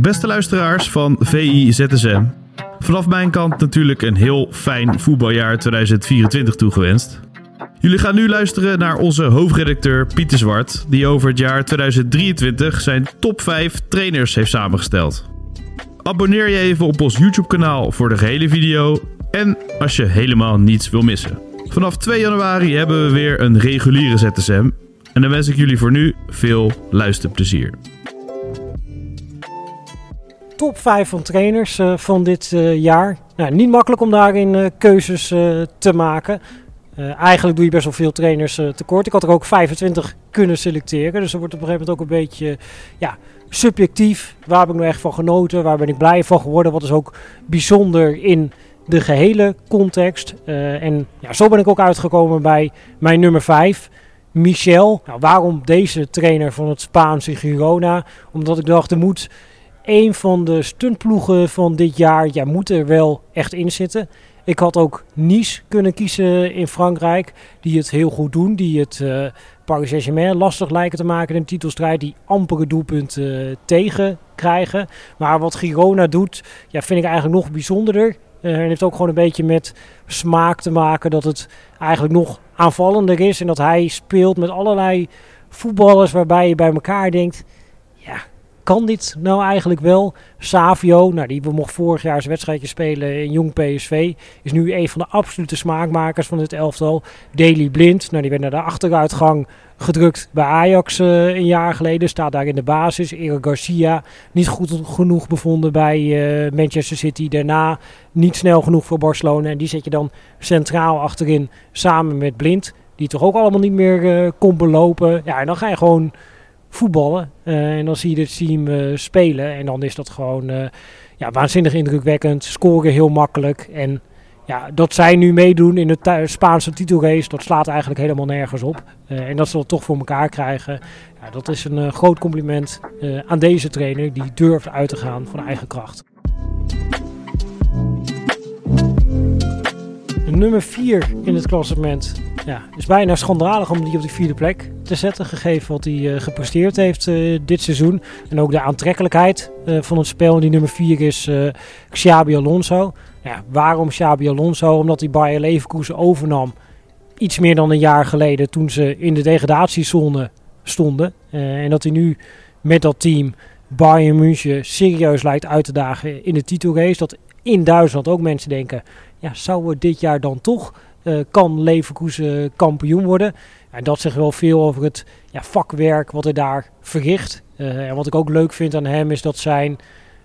Beste luisteraars van VI ZSM. Vanaf mijn kant natuurlijk een heel fijn voetbaljaar 2024 toegewenst. Jullie gaan nu luisteren naar onze hoofdredacteur Pieter Zwart, die over het jaar 2023 zijn top 5 trainers heeft samengesteld. Abonneer je even op ons YouTube-kanaal voor de gehele video en als je helemaal niets wil missen. Vanaf 2 januari hebben we weer een reguliere ZSM en dan wens ik jullie voor nu veel luisterplezier top 5 van trainers uh, van dit uh, jaar. Nou, niet makkelijk om daarin uh, keuzes te maken. eigenlijk doe je best wel veel trainers tekort. Ik had er ook 25 kunnen selecteren. Dus dat wordt op een gegeven moment ook een beetje ja, subjectief. Waar heb ik nou echt van genoten? Waar ben ik blij van geworden? Wat is ook bijzonder in de gehele context? en ja, zo ben ik ook uitgekomen bij mijn nummer 5. Michel. Nou, waarom deze trainer van het Spaanse Girona? Omdat ik dacht, er moet een van de stuntploegen van dit jaar ja, moet er wel echt in zitten. Ik had ook Nice kunnen kiezen in Frankrijk, die het heel goed doen. Die het uh, Paris Saint-Germain lastig lijken te maken in de titelstrijd. Die ampere doelpunten uh, tegen krijgen. Maar wat Girona doet, ja, vind ik eigenlijk nog bijzonderder. Uh, en heeft ook gewoon een beetje met smaak te maken dat het eigenlijk nog aanvallender is. En dat hij speelt met allerlei voetballers waarbij je bij elkaar denkt... Ja, kan dit nou eigenlijk wel? Savio, nou, die mocht vorig jaar zijn wedstrijdje spelen in Jong PSV, is nu een van de absolute smaakmakers van het elftal. Daily Blind, nou, die werd naar de achteruitgang gedrukt bij Ajax uh, een jaar geleden. Staat daar in de basis. Eric Garcia niet goed genoeg bevonden bij uh, Manchester City. Daarna niet snel genoeg voor Barcelona. En die zet je dan centraal achterin samen met Blind. Die toch ook allemaal niet meer uh, kon belopen. Ja, en dan ga je gewoon voetballen. Uh, en dan zie je het team uh, spelen. En dan is dat gewoon uh, ja, waanzinnig indrukwekkend. Scoren heel makkelijk. En ja, dat zij nu meedoen in de Spaanse titelrace, dat slaat eigenlijk helemaal nergens op. en dat ze dat toch voor elkaar krijgen. Ja, dat is een groot compliment aan deze trainer die durft uit te gaan van eigen kracht. nummer 4 in het klassement. Ja, is bijna schandalig om die op die vierde plek te zetten, gegeven wat hij uh, gepresteerd heeft uh, dit seizoen. En ook de aantrekkelijkheid uh, van het spel. Die nummer 4 is Xabi Alonso. Ja, waarom Xabi Alonso? Omdat hij Bayer Leverkusen overnam iets meer dan een jaar geleden toen ze in de degradatiezone stonden. en dat hij nu met dat team Bayern München serieus lijkt uit te dagen in de titelrace. Dat in Duitsland ook mensen denken, ja, zou we dit jaar dan toch kan Leverkusen kampioen worden? En dat zegt wel veel over het ja, vakwerk wat hij daar verricht. Uh, en wat ik ook leuk vind aan hem is dat zijn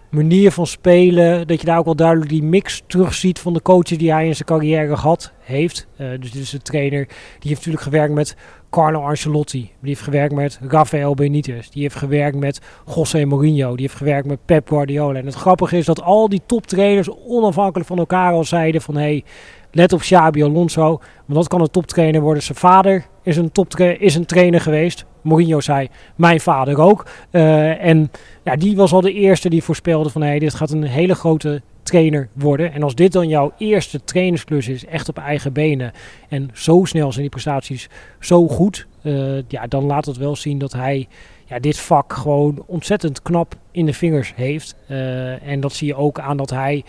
manier van spelen, dat je daar ook wel duidelijk die mix terugziet van de coaches die hij in zijn carrière gehad heeft. Uh, dus dit is de trainer, die heeft natuurlijk gewerkt met Carlo Ancelotti, die heeft gewerkt met Rafael Benitez, die heeft gewerkt met José Mourinho, die heeft gewerkt met Pep Guardiola. En het grappige is dat al die toptrainers onafhankelijk van elkaar al zeiden van hey, let op Xabi Alonso, want dat kan een toptrainer worden. Zijn vader is een, is een trainer geweest. Mourinho zei, mijn vader ook. Uh, en ja, die was al de eerste die voorspelde van... Hey, dit gaat een hele grote trainer worden. En als dit dan jouw eerste trainersklus is, echt op eigen benen... en zo snel zijn die prestaties zo goed... Uh, ja, dan laat het wel zien dat hij ja, dit vak gewoon ontzettend knap in de vingers heeft. Uh, en dat zie je ook aan dat hij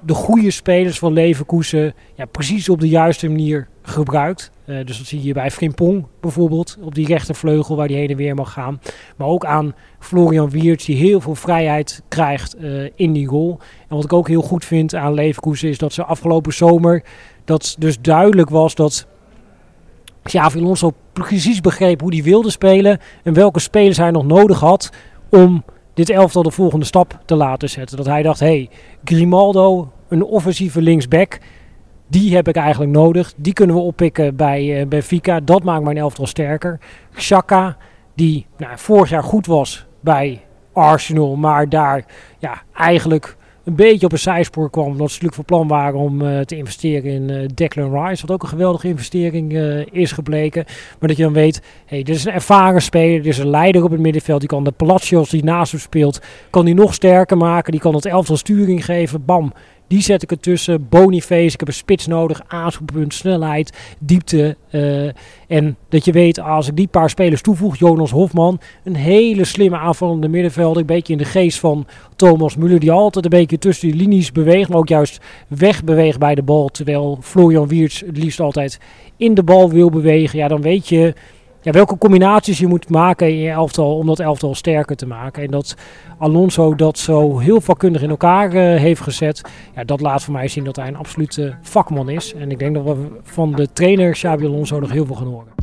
de goede spelers van Leverkusen ja, precies op de juiste manier gebruikt. Uh, dus dat zie je bij Frimpong bijvoorbeeld, op die rechtervleugel waar hij heen en weer mag gaan. Maar ook aan Florian Wiertz, die heel veel vrijheid krijgt uh, in die goal. En wat ik ook heel goed vind aan Leverkusen is dat ze afgelopen zomer, dat dus duidelijk was dat Xavi Alonso precies begreep hoe hij wilde spelen en welke spelers hij nog nodig had om dit elftal de volgende stap te laten zetten. Dat hij dacht, hé, hey, Grimaldo, een offensieve linksback, die heb ik eigenlijk nodig. Die kunnen we oppikken bij uh, Benfica. Dat maakt mijn elftal sterker. Xhaka, die nou, vorig jaar goed was bij Arsenal. Maar daar ja, eigenlijk een beetje op een zijspoor kwam. Omdat ze natuurlijk van plan waren om uh, te investeren in uh, Declan Rice. Wat ook een geweldige investering uh, is gebleken. Maar dat je dan weet, hey, dit is een ervaren speler. Dit is een leider op het middenveld. Die kan de Palacios die naast hem speelt, kan die nog sterker maken. Die kan het elftal sturing geven. Bam, die zet ik ertussen. Boniface, ik heb een spits nodig. Aanspoelpunt, snelheid, diepte. Uh, en dat je weet, als ik die paar spelers toevoeg, Jonas Hofman, een hele slimme aanvallende middenveld. Een beetje in de geest van Thomas Müller, die altijd een beetje tussen die linies beweegt, maar ook juist wegbeweegt bij de bal. Terwijl Florian Wiertz het liefst altijd in de bal wil bewegen. Ja, dan weet je ja, welke combinaties je moet maken in je elftal om dat elftal sterker te maken. En dat Alonso dat zo heel vakkundig in elkaar uh, heeft gezet, ja, dat laat voor mij zien dat hij een absolute vakman is. En ik denk dat we van de trainer Xabi Alonso nog heel veel gaan horen.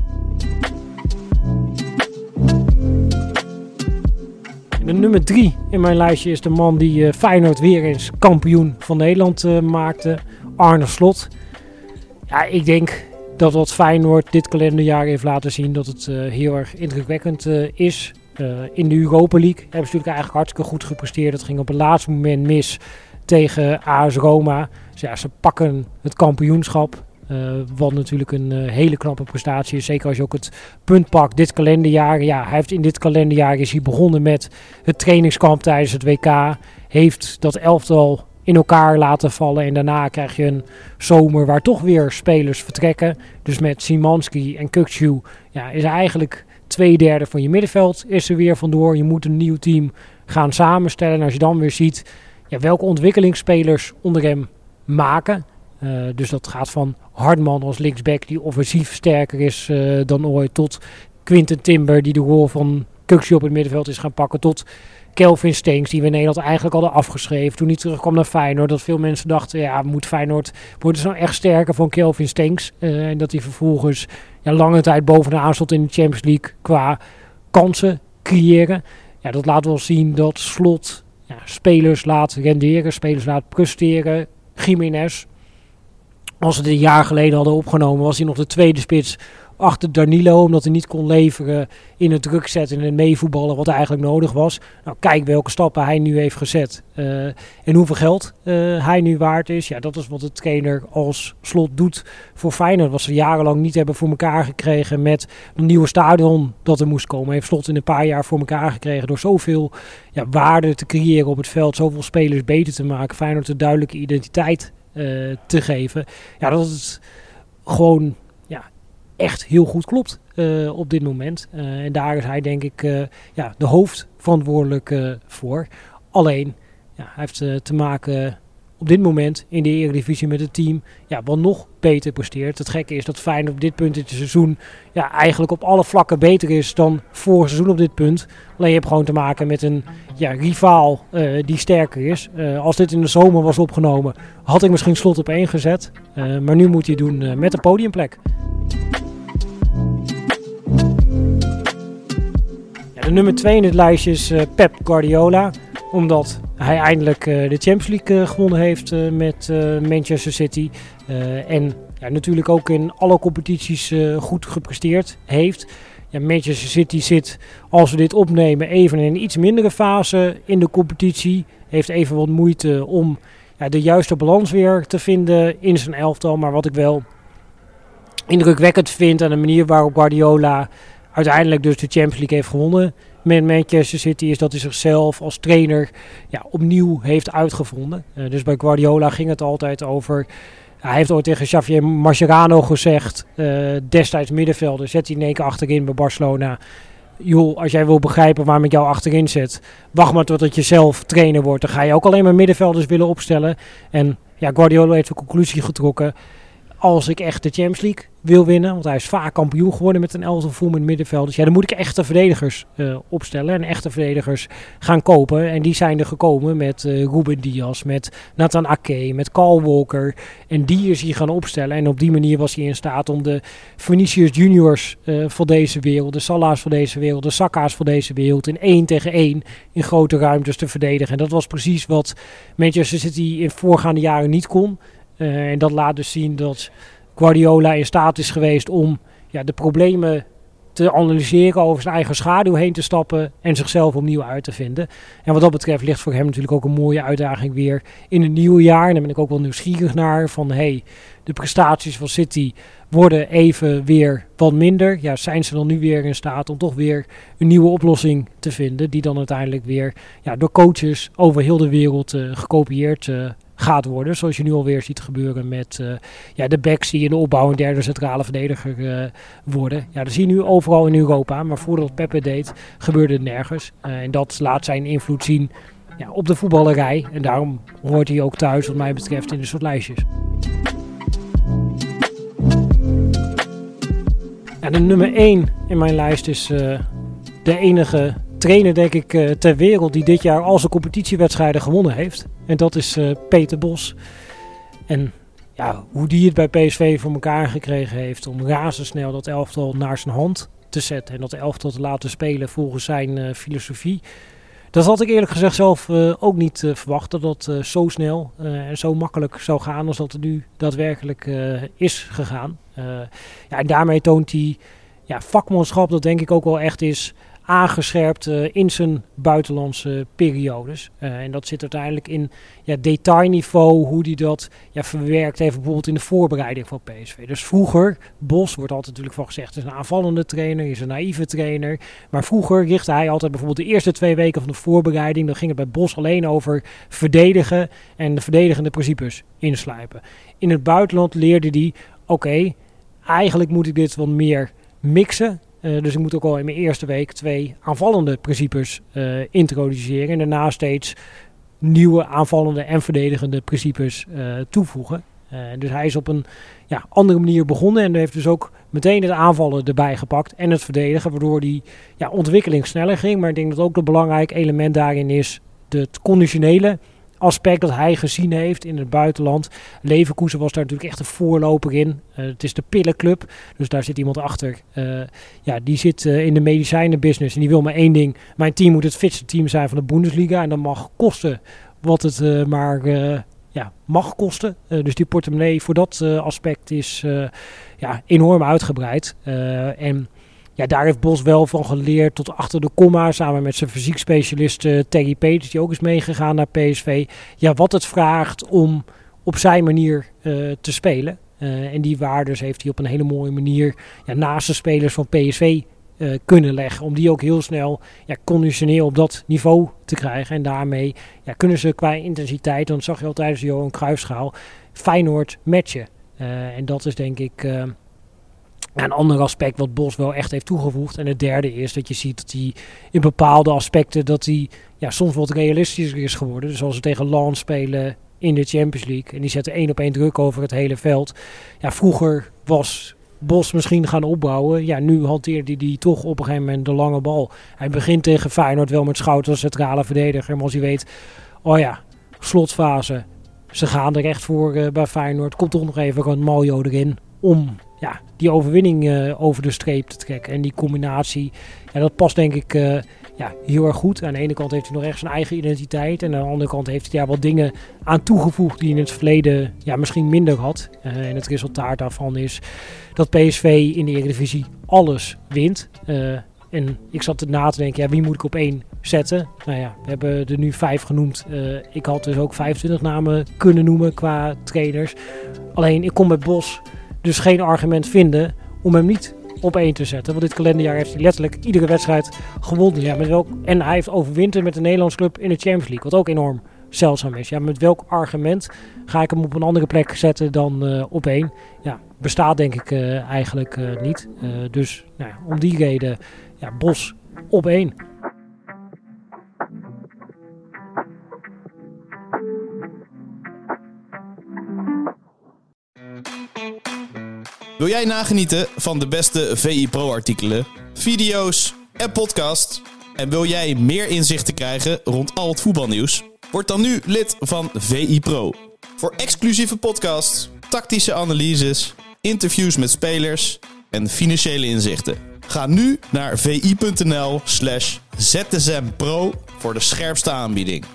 De nummer drie in mijn lijstje is de man die uh, Feyenoord weer eens kampioen van Nederland uh, maakte, Arne Slot. Ja, ik denk dat wat Feyenoord dit kalenderjaar heeft laten zien dat het uh, heel erg indrukwekkend uh, is. Uh, in de Europa League hebben ze natuurlijk eigenlijk hartstikke goed gepresteerd. Het ging op het laatste moment mis tegen AS Roma. Dus ja, ze pakken het kampioenschap. wat natuurlijk een hele knappe prestatie is. Zeker als je ook het punt pakt dit kalenderjaar. Ja, hij heeft in dit kalenderjaar is hij begonnen met het trainingskamp tijdens het WK. Heeft dat elftal in elkaar laten vallen. En daarna krijg je een zomer waar toch weer spelers vertrekken. Dus met Simanski en Kukcu ja, is eigenlijk twee derde van je middenveld is er weer vandoor. Je moet een nieuw team gaan samenstellen. En als je dan weer ziet ja, welke ontwikkelingsspelers onder hem maken. Uh, dus dat gaat van Hardman als linksback die offensief sterker is uh, dan ooit. Tot Quinten Timber die de rol van Kukcu op het middenveld is gaan pakken. Tot Kelvin Stenks, die we in Nederland eigenlijk hadden afgeschreven toen hij terugkwam naar Feyenoord. Dat veel mensen dachten, ja, moet Feyenoord worden ze nou echt sterker van Kelvin Stenks. Uh, en dat hij vervolgens ja, lange tijd bovenaan stond in de Champions League qua kansen creëren. Ja, dat laat wel zien dat Slot ja, spelers laat renderen, spelers laat presteren. Jiménez, als ze dit een jaar geleden hadden opgenomen, was hij nog de tweede spits achter Danilo, omdat hij niet kon leveren in het druk zetten en het meevoetballen wat eigenlijk nodig was. Nou, kijk welke stappen hij nu heeft gezet uh, en hoeveel geld uh, hij nu waard is. Ja, dat is wat de trainer als slot doet voor Feyenoord. Wat ze jarenlang niet hebben voor elkaar gekregen met een nieuwe stadion dat er moest komen. Heeft slot in een paar jaar voor elkaar gekregen door zoveel ja, waarde te creëren op het veld, zoveel spelers beter te maken. Feyenoord een duidelijke identiteit uh, te geven. Ja, dat het gewoon echt heel goed klopt uh, op dit moment. Uh, en daar is hij denk ik uh, ja, de hoofdverantwoordelijk voor. Alleen, ja, hij heeft te maken op dit moment in de Eredivisie met het team ja, wat nog beter presteert. Het gekke is dat Feyenoord op dit punt in het seizoen ja, eigenlijk op alle vlakken beter is dan vorig seizoen op dit punt. Alleen je hebt gewoon te maken met een ja, rivaal die sterker is. Als dit in de zomer was opgenomen, had ik misschien slot op één gezet. Maar nu moet hij doen met een podiumplek. Nummer 2 in het lijstje is uh, Pep Guardiola. Omdat hij eindelijk uh, de Champions League uh, gewonnen heeft met Manchester City. en ja, natuurlijk ook in alle competities goed gepresteerd heeft. Ja, Manchester City zit, als we dit opnemen, even in een iets mindere fase in de competitie. Heeft even wat moeite om ja, de juiste balans weer te vinden in zijn elftal. Maar wat ik wel indrukwekkend vind aan de manier waarop Guardiola uiteindelijk dus de Champions League heeft gewonnen met Manchester City, is dat hij zichzelf als trainer ja, opnieuw heeft uitgevonden. Uh, dus bij Guardiola ging het altijd over. Hij heeft ooit tegen Xavier Mascherano gezegd, uh, destijds middenvelder, zet hij in één keer achterin bij Barcelona. Joh, als jij wil begrijpen waarom ik jou achterin zet, wacht maar totdat je zelf trainer wordt. Dan ga je ook alleen maar middenvelders willen opstellen. En ja, Guardiola heeft de conclusie getrokken als ik echt de Champions League wil winnen, want hij is vaak kampioen geworden met een elftal vol met middenvelders, dus ja, dan moet ik echte verdedigers uh, opstellen en echte verdedigers gaan kopen. En die zijn er gekomen met uh, Ruben Diaz, met Nathan Ake, met Carl Walker. En die is hij gaan opstellen. En op die manier was hij in staat om de Vinicius Juniors uh, van deze wereld, de Salah's van deze wereld, de Saka's van deze wereld in één tegen één in grote ruimtes te verdedigen. En dat was precies wat Manchester City in voorgaande jaren niet kon. Uh, en dat laat dus zien dat Guardiola in staat is geweest om ja, de problemen te analyseren, over zijn eigen schaduw heen te stappen en zichzelf opnieuw uit te vinden. En wat dat betreft ligt voor hem natuurlijk ook een mooie uitdaging weer in het nieuwe jaar. En daar ben ik ook wel nieuwsgierig naar van hey, de prestaties van City worden even weer wat minder. Ja, zijn ze dan nu weer in staat om toch weer een nieuwe oplossing te vinden, die dan uiteindelijk weer ja, door coaches over heel de wereld uh, gekopieerd uh, gaat worden. Zoals je nu alweer ziet gebeuren met uh, ja, de backs die in de opbouw een derde centrale verdediger uh, worden. Ja, dat zie je nu overal in Europa. Maar voordat Pepe deed, gebeurde het nergens. Uh, en dat laat zijn invloed zien ja, op de voetballerij. En daarom hoort hij ook thuis, wat mij betreft, in de soort lijstjes. Ja, de nummer 1 in mijn lijst is de enige trainer, denk ik, uh, ter wereld die dit jaar al zijn competitiewedstrijden gewonnen heeft. En dat is uh, Peter Bos. En ja, hoe die het bij PSV voor elkaar gekregen heeft om razendsnel dat elftal naar zijn hand te zetten. En dat elftal te laten spelen volgens zijn uh, filosofie. Dat had ik eerlijk gezegd zelf ook niet verwacht. Dat dat zo snel en zo makkelijk zou gaan als dat het nu daadwerkelijk is gegaan. ja, en daarmee toont hij ja, vakmanschap dat denk ik ook wel echt is aangescherpt uh, in zijn buitenlandse periodes. Uh, en dat zit uiteindelijk in ja, detailniveau, hoe hij dat ja, verwerkt heeft, bijvoorbeeld in de voorbereiding van PSV. Dus vroeger, Bos wordt altijd natuurlijk van gezegd, is een aanvallende trainer, is een naïeve trainer. Maar vroeger richtte hij altijd bijvoorbeeld de eerste twee weken van de voorbereiding, dan ging het bij Bos alleen over verdedigen en de verdedigende principes inslijpen. In het buitenland leerde hij, oké, eigenlijk moet ik dit wat meer mixen. Uh, dus ik moet ook al in mijn eerste week twee aanvallende principes uh, introduceren. En daarna steeds nieuwe aanvallende en verdedigende principes uh, toevoegen. dus hij is op een ja, andere manier begonnen en heeft dus ook meteen het aanvallen erbij gepakt en het verdedigen, waardoor die ja, ontwikkeling sneller ging. Maar ik denk dat ook een belangrijk element daarin is het conditionele aspect dat hij gezien heeft in het buitenland. Leverkusen was daar natuurlijk echt een voorloper in. Uh, het is de pillenclub, dus daar zit iemand achter. Uh, ja, die zit uh, in de medicijnenbusiness en die wil maar één ding. Mijn team moet het fitste team zijn van de Bundesliga en dat mag kosten wat het maar ja, mag kosten. dus die portemonnee voor dat aspect is ja, enorm uitgebreid. en ja, daar heeft Bos wel van geleerd tot achter de komma. Samen met zijn fysiekspecialist uh, Terry Peters, die ook is meegegaan naar PSV. Ja, wat het vraagt om op zijn manier uh, te spelen. Uh, en die waardes heeft hij op een hele mooie manier ja, naast de spelers van PSV kunnen leggen. Om die ook heel snel ja, conditioneel op dat niveau te krijgen. En daarmee ja, kunnen ze qua intensiteit, dan zag je al tijdens de Johan Cruijffschaal, Feyenoord matchen. en dat is denk ik een ander aspect wat Bos wel echt heeft toegevoegd. En het derde is dat je ziet dat hij in bepaalde aspecten dat hij ja, soms wat realistischer is geworden. Dus als we tegen Lans spelen in de Champions League. En die zetten één op één druk over het hele veld. Ja, vroeger was Bos misschien gaan opbouwen. Ja, nu hanteerde hij die toch op een gegeven moment de lange bal. Hij begint tegen Feyenoord wel met Schout als centrale verdediger. Maar als hij weet, oh ja, slotfase. Ze gaan er echt voor uh, bij Feyenoord. Komt toch nog even een Maljo erin om ja, die overwinning uh, over de streep te trekken. En die combinatie, ja, dat past denk ik uh, ja, heel erg goed. Aan de ene kant heeft hij nog echt zijn eigen identiteit. En aan de andere kant heeft hij daar wat dingen aan toegevoegd die in het verleden ja, misschien minder had. Uh, en het resultaat daarvan is dat PSV in de Eredivisie alles wint. en ik zat na te denken, ja, wie moet ik op één zetten? Nou ja, we hebben er nu vijf genoemd. ik had dus ook 25 namen kunnen noemen qua trainers. Alleen, ik kom bij Bos dus geen argument vinden om hem niet op één te zetten. Want dit kalenderjaar heeft hij letterlijk iedere wedstrijd gewonnen. Ja, met welk, en hij heeft overwinterd met de Nederlandse club in de Champions League. Wat ook enorm zeldzaam is. Ja, met welk argument ga ik hem op een andere plek zetten dan uh, op één? Ja, bestaat denk ik uh, eigenlijk uh, niet. dus nou ja, om die reden, ja, Bos op één. Wil jij nagenieten van de beste VI Pro artikelen, video's en podcast? En wil jij meer inzichten krijgen rond al het voetbalnieuws? Word dan nu lid van VI Pro. Voor exclusieve podcasts, tactische analyses, interviews met spelers en financiële inzichten. Ga nu naar vi.nl slash zsmpro voor de scherpste aanbieding.